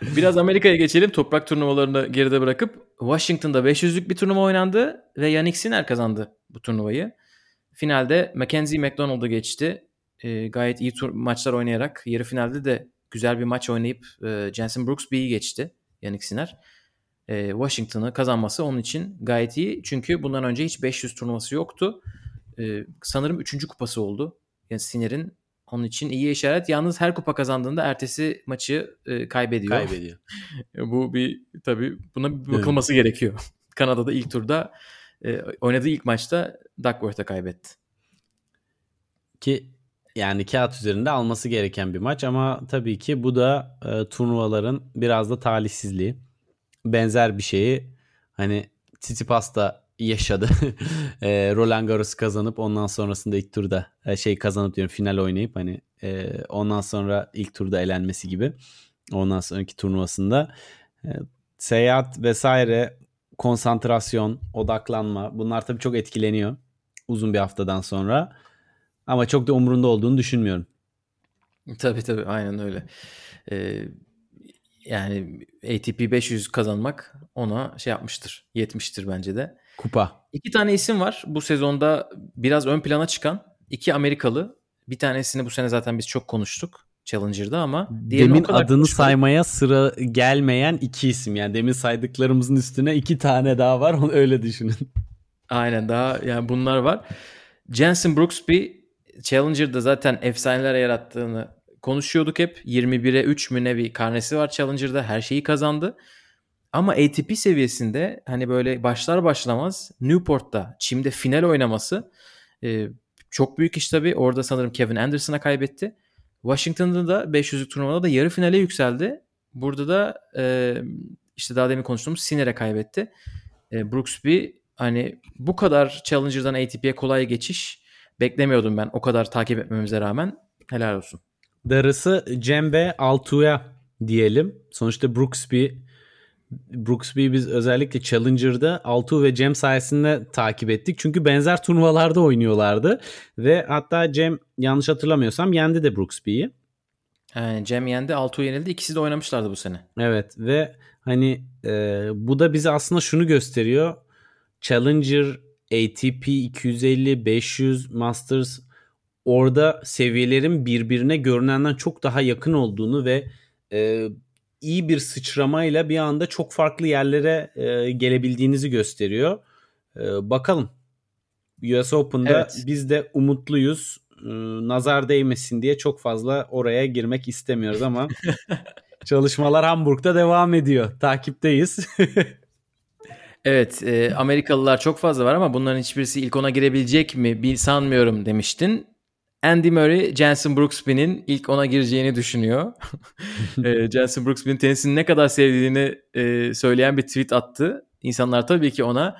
Biraz Amerika'ya geçelim. Toprak turnuvalarını geride bırakıp Washington'da 500'lük bir turnuva oynandı ve Yannick Sinner kazandı bu turnuvayı. Finalde Mackenzie McDonald'ı geçti. E, gayet iyi tur maçlar oynayarak yarı finalde de güzel bir maç oynayıp e, Jensen Brooksby'yi geçti Yannick Sinner. E, Washington'ı kazanması onun için gayet iyi. Çünkü bundan önce hiç 500 turnuvası yoktu. E, sanırım 3. kupası oldu. Yani Sinner'in onun için iyi işaret. Yalnız her kupa kazandığında ertesi maçı e, kaybediyor. Kaybediyor. <laughs> Bu bir tabii buna bir bakılması gerekiyor. <laughs> Kanada'da ilk turda e, oynadığı ilk maçta Duckworth'a kaybetti. Ki yani kağıt üzerinde alması gereken bir maç ama tabii ki bu da e, turnuvaların biraz da talihsizliği. Benzer bir şeyi hani Tsitsipas da yaşadı. <laughs> e, Roland Garros kazanıp ondan sonrasında ilk turda şey kazanıp diyorum final oynayıp hani e, ondan sonra ilk turda elenmesi gibi. Ondan sonraki turnuvasında e, seyahat vesaire konsantrasyon, odaklanma bunlar tabii çok etkileniyor uzun bir haftadan sonra. Ama çok da umurunda olduğunu düşünmüyorum. Tabii tabii aynen öyle. Ee, yani ATP 500 kazanmak ona şey yapmıştır. Yetmiştir bence de. Kupa. İki tane isim var bu sezonda biraz ön plana çıkan. iki Amerikalı. Bir tanesini bu sene zaten biz çok konuştuk Challenger'da ama Demin adını konuşmadık. saymaya sıra gelmeyen iki isim. Yani demin saydıklarımızın üstüne iki tane daha var. Onu öyle düşünün. Aynen daha yani bunlar var. Jensen Brooksby Challenger'da zaten efsaneler yarattığını konuşuyorduk hep. 21'e 3 mü ne bir karnesi var Challenger'da. Her şeyi kazandı. Ama ATP seviyesinde hani böyle başlar başlamaz Newport'ta çimde final oynaması e, çok büyük iş tabii. Orada sanırım Kevin Anderson'a kaybetti. Washington'da da 500'lük turnuvada da yarı finale yükseldi. Burada da e, işte daha demin konuştuğumuz Sinner'e kaybetti. E, Brooksby hani bu kadar Challenger'dan ATP'ye kolay geçiş beklemiyordum ben o kadar takip etmemize rağmen. Helal olsun. Darısı Cembe Altuğ'a diyelim. Sonuçta Brooksby Brooksby biz özellikle Challenger'da Altuğ ve Cem sayesinde takip ettik. Çünkü benzer turnuvalarda oynuyorlardı. Ve hatta Cem yanlış hatırlamıyorsam yendi de Brooksby'yi. Yani Cem yendi, Altuğ yenildi. İkisi de oynamışlardı bu sene. Evet ve hani e, bu da bize aslında şunu gösteriyor. Challenger, ATP 250, 500, Masters orada seviyelerin birbirine görünenden çok daha yakın olduğunu ve e, iyi bir sıçramayla bir anda çok farklı yerlere e, gelebildiğinizi gösteriyor. E, bakalım. US Open'da evet. biz de umutluyuz. E, nazar değmesin diye çok fazla oraya girmek istemiyoruz ama <laughs> çalışmalar Hamburg'da devam ediyor. Takipteyiz. <laughs> evet, e, Amerikalılar çok fazla var ama bunların hiçbirisi ilk ona girebilecek mi? Bir sanmıyorum demiştin. Andy Murray, Jensen Brooksby'nin ilk ona gireceğini düşünüyor. <laughs> e, Jensen Brooksby'nin tenisini ne kadar sevdiğini e, söyleyen bir tweet attı. İnsanlar tabii ki ona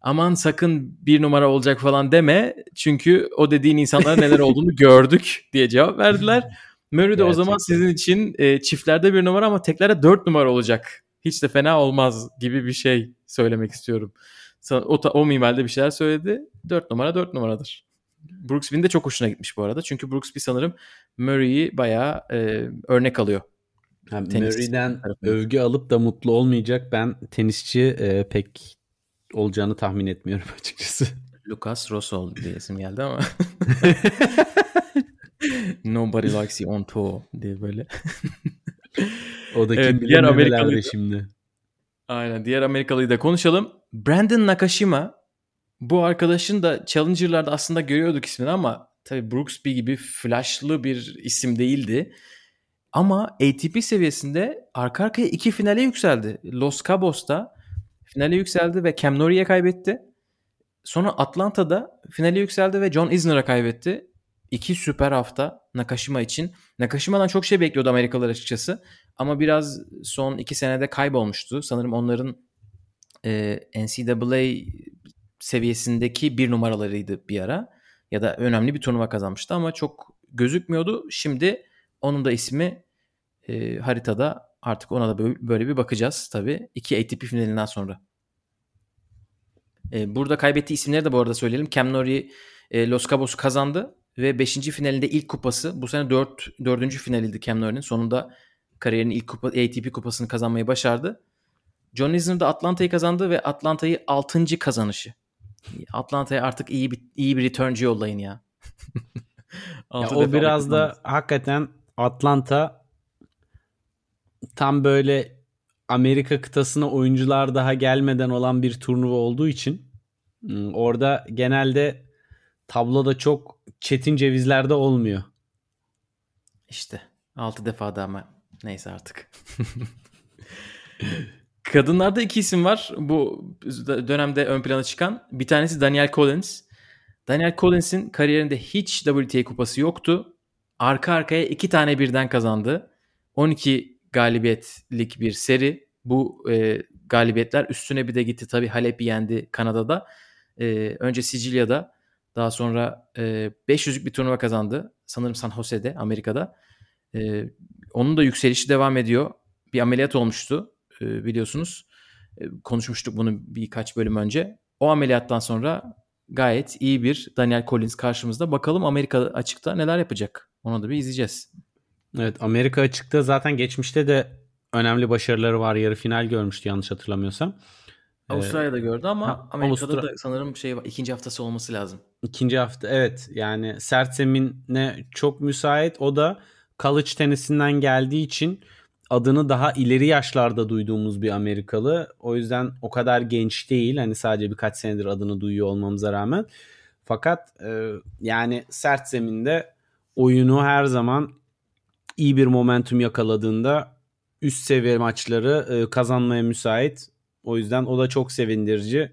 aman sakın bir numara olacak falan deme. Çünkü o dediğin insanlara neler olduğunu <laughs> gördük diye cevap verdiler. Murray de o zaman sizin için e, çiftlerde bir numara ama teklerde dört numara olacak. Hiç de fena olmaz gibi bir şey söylemek istiyorum. O, o minvalde bir şeyler söyledi. Dört numara dört numaradır. Brooksby'nin de çok hoşuna gitmiş bu arada. Çünkü Brooksby sanırım Murray'i bayağı e, örnek alıyor. Yani Murray'den övgü alıp da mutlu olmayacak ben tenisçi e, pek olacağını tahmin etmiyorum <laughs> açıkçası. Lucas Rosol diye isim geldi ama. <laughs> Nobody likes you on tour diye böyle. <laughs> o da kim evet, diğer Amerikalı şimdi. Aynen diğer Amerikalıyı da konuşalım. Brandon Nakashima bu arkadaşın da Challenger'larda aslında görüyorduk ismini ama tabii Brooksby gibi flashlı bir isim değildi. Ama ATP seviyesinde arka arkaya iki finale yükseldi. Los Cabos'ta finale yükseldi ve Cam Norrie'ye kaybetti. Sonra Atlanta'da finale yükseldi ve John Isner'a kaybetti. İki süper hafta Nakashima için. Nakashima'dan çok şey bekliyordu Amerikalılar açıkçası. Ama biraz son iki senede kaybolmuştu. Sanırım onların e, NCAA seviyesindeki bir numaralarıydı bir ara. Ya da önemli bir turnuva kazanmıştı ama çok gözükmüyordu. Şimdi onun da ismi e, haritada artık ona da böyle bir bakacağız tabii. İki ATP finalinden sonra. E, burada kaybettiği isimleri de bu arada söyleyelim. Cam Norrie e, Los Cabos'u kazandı ve 5. finalinde ilk kupası bu sene 4. 4. finaliydi Cam Norrie'nin. Sonunda kariyerinin ilk kupa, ATP kupasını kazanmayı başardı. John Isner de Atlanta'yı kazandı ve Atlanta'yı 6. kazanışı. Atlanta'ya artık iyi bir iyi bir returncu yollayın ya. <laughs> ya o biraz da hakikaten Atlanta tam böyle Amerika kıtasına oyuncular daha gelmeden olan bir turnuva olduğu için hmm, orada genelde tabloda çok çetin cevizlerde olmuyor. İşte 6 defa da ama neyse artık. <laughs> Kadınlarda iki isim var bu dönemde ön plana çıkan. Bir tanesi Daniel Collins. Daniel Collins'in kariyerinde hiç WTA kupası yoktu. Arka arkaya iki tane birden kazandı. 12 galibiyetlik bir seri. Bu e, galibiyetler üstüne bir de gitti. Tabii Halep yendi Kanada'da. E, önce Sicilya'da daha sonra e, 500'lük bir turnuva kazandı. Sanırım San Jose'de Amerika'da. E, onun da yükselişi devam ediyor. Bir ameliyat olmuştu e, biliyorsunuz. E, konuşmuştuk bunu birkaç bölüm önce. O ameliyattan sonra gayet iyi bir Daniel Collins karşımızda. Bakalım Amerika açıkta neler yapacak. Onu da bir izleyeceğiz. Evet Amerika açıkta zaten geçmişte de önemli başarıları var. Yarı final görmüştü yanlış hatırlamıyorsam. Ee, Avustralya'da gördü ama ha, Amerika'da Avustra... da sanırım şey ikinci haftası olması lazım. İkinci hafta evet yani sert zemine çok müsait. O da college tenisinden geldiği için adını daha ileri yaşlarda duyduğumuz bir Amerikalı. O yüzden o kadar genç değil. Hani sadece birkaç senedir adını duyuyor olmamıza rağmen. Fakat e, yani sert zeminde oyunu her zaman iyi bir momentum yakaladığında üst seviye maçları e, kazanmaya müsait. O yüzden o da çok sevindirici.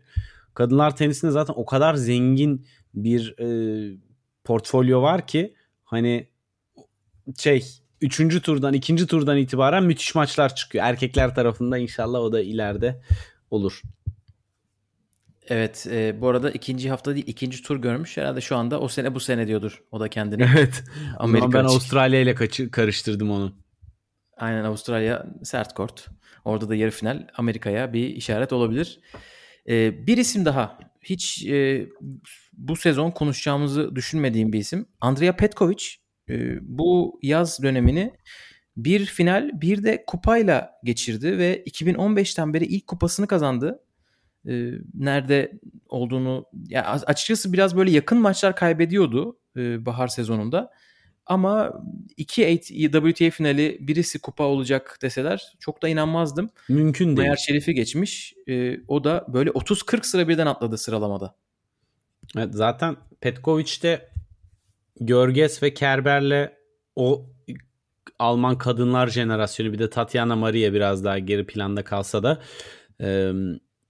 Kadınlar tenisinde zaten o kadar zengin bir e, portfolyo var ki hani şey üçüncü turdan, ikinci turdan itibaren müthiş maçlar çıkıyor. Erkekler tarafında inşallah o da ileride olur. Evet e, bu arada ikinci hafta değil ikinci tur görmüş. Herhalde şu anda o sene bu sene diyordur o da kendini. <laughs> Evet. Amerika ben Avustralya ile karıştırdım onu. Aynen Avustralya sert kort. Orada da yarı final Amerika'ya bir işaret olabilir. E, bir isim daha. Hiç e, bu sezon konuşacağımızı düşünmediğim bir isim. Andrea Petkovic bu yaz dönemini bir final bir de kupayla geçirdi ve 2015'ten beri ilk kupasını kazandı. E, nerede olduğunu ya açıkçası biraz böyle yakın maçlar kaybediyordu e, bahar sezonunda. ama iki WTA finali birisi kupa olacak deseler çok da inanmazdım. Mümkün değil. Meğer Şerif'i geçmiş. E, o da böyle 30-40 sıra birden atladı sıralamada. Evet, zaten Petkovic'te Görges ve Kerber'le o Alman kadınlar jenerasyonu bir de Tatiana Maria biraz daha geri planda kalsa da e,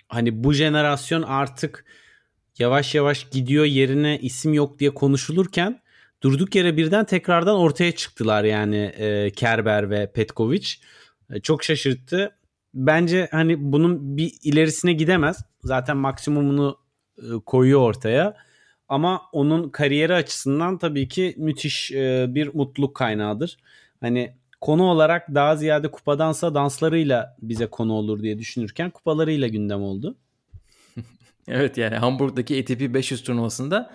hani bu jenerasyon artık yavaş yavaş gidiyor yerine isim yok diye konuşulurken durduk yere birden tekrardan ortaya çıktılar yani e, Kerber ve Petkovic. E, çok şaşırttı. Bence hani bunun bir ilerisine gidemez. Zaten maksimumunu e, koyuyor ortaya. Ama onun kariyeri açısından tabii ki müthiş e, bir mutluluk kaynağıdır. Hani konu olarak daha ziyade kupadansa danslarıyla bize konu olur diye düşünürken kupalarıyla gündem oldu. <laughs> evet yani Hamburg'daki ATP 500 turnuvasında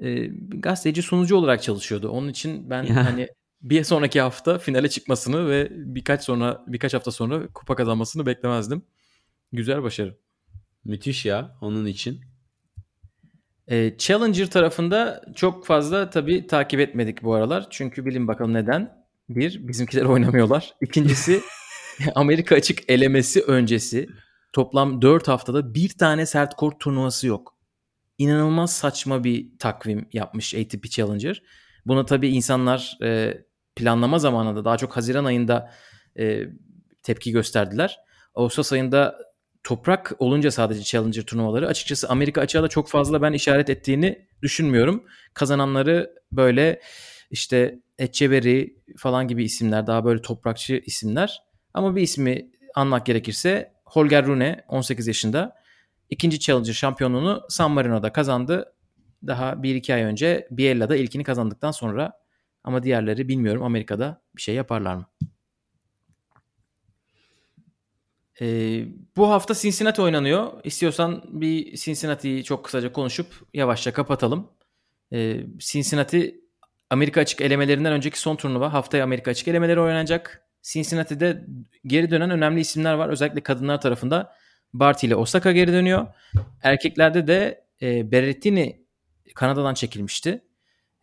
e, gazeteci sunucu olarak çalışıyordu. Onun için ben hani bir sonraki hafta finale çıkmasını ve birkaç sonra birkaç hafta sonra kupa kazanmasını beklemezdim. Güzel başarı. Müthiş ya onun için. E, Challenger tarafında çok fazla tabii takip etmedik bu aralar. Çünkü bilin bakalım neden. Bir, bizimkiler oynamıyorlar. İkincisi <laughs> Amerika açık elemesi öncesi toplam 4 haftada bir tane sert kort turnuvası yok. İnanılmaz saçma bir takvim yapmış ATP Challenger. Buna tabii insanlar e, planlama zamanında daha çok Haziran ayında e, tepki gösterdiler. Ağustos ayında toprak olunca sadece Challenger turnuvaları açıkçası Amerika açığa da çok fazla ben işaret ettiğini düşünmüyorum. Kazananları böyle işte Etcheverry falan gibi isimler daha böyle toprakçı isimler. Ama bir ismi anmak gerekirse Holger Rune 18 yaşında ikinci Challenger şampiyonluğunu San Marino'da kazandı. Daha 1-2 ay önce Biella'da ilkini kazandıktan sonra ama diğerleri bilmiyorum Amerika'da bir şey yaparlar mı? Ee, bu hafta Cincinnati oynanıyor. İstiyorsan bir Cincinnati'yi çok kısaca konuşup yavaşça kapatalım. Ee, Cincinnati Amerika açık elemelerinden önceki son turnuva. Haftaya Amerika açık elemeleri oynanacak. Cincinnati'de geri dönen önemli isimler var. Özellikle kadınlar tarafında Barty ile Osaka geri dönüyor. Erkeklerde de e, Berrettini Kanada'dan çekilmişti.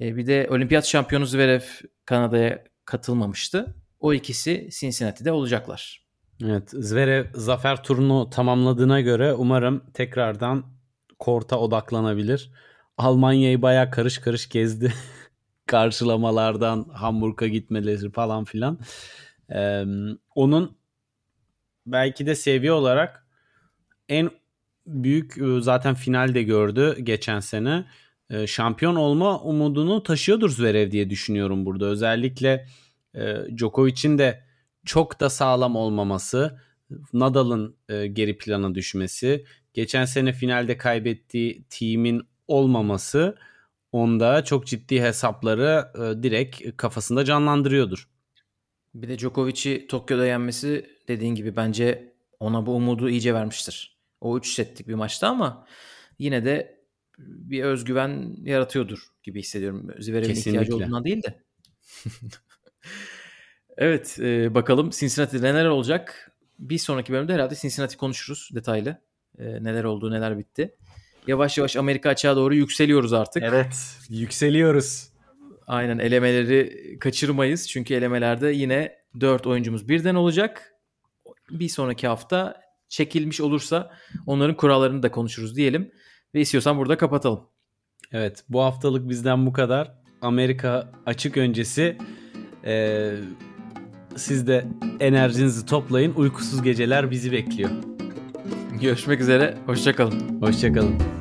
E, bir de olimpiyat şampiyonu Zverev Kanada'ya katılmamıştı. O ikisi Cincinnati'de olacaklar. Evet Zverev zafer turunu tamamladığına göre umarım tekrardan korta odaklanabilir. Almanya'yı baya karış karış gezdi. <laughs> Karşılamalardan Hamburg'a gitmeleri falan filan. Ee, onun belki de seviye olarak en büyük e, zaten finalde gördü geçen sene. Ee, şampiyon olma umudunu taşıyordur Zverev diye düşünüyorum burada. Özellikle e, Djokovic'in de çok da sağlam olmaması, Nadal'ın e, geri plana düşmesi, geçen sene finalde kaybettiği team'in olmaması onda çok ciddi hesapları e, direkt kafasında canlandırıyordur. Bir de Djokovic'i Tokyo'da yenmesi dediğin gibi bence ona bu umudu iyice vermiştir. O 3 setlik bir maçta ama yine de bir özgüven yaratıyordur gibi hissediyorum. Zverev'in ihtiyacı olduğundan değil de. <laughs> evet e, bakalım Cincinnati'de neler olacak. Bir sonraki bölümde herhalde Cincinnati konuşuruz detaylı. E, neler oldu neler bitti. Yavaş yavaş Amerika açığa doğru yükseliyoruz artık. Evet yükseliyoruz. Aynen elemeleri kaçırmayız. Çünkü elemelerde yine 4 oyuncumuz birden olacak. Bir sonraki hafta çekilmiş olursa onların kurallarını da konuşuruz diyelim. Ve istiyorsan burada kapatalım. Evet bu haftalık bizden bu kadar. Amerika açık öncesi ee, siz de enerjinizi toplayın. Uykusuz geceler bizi bekliyor. Görüşmek üzere. Hoşçakalın. Hoşçakalın.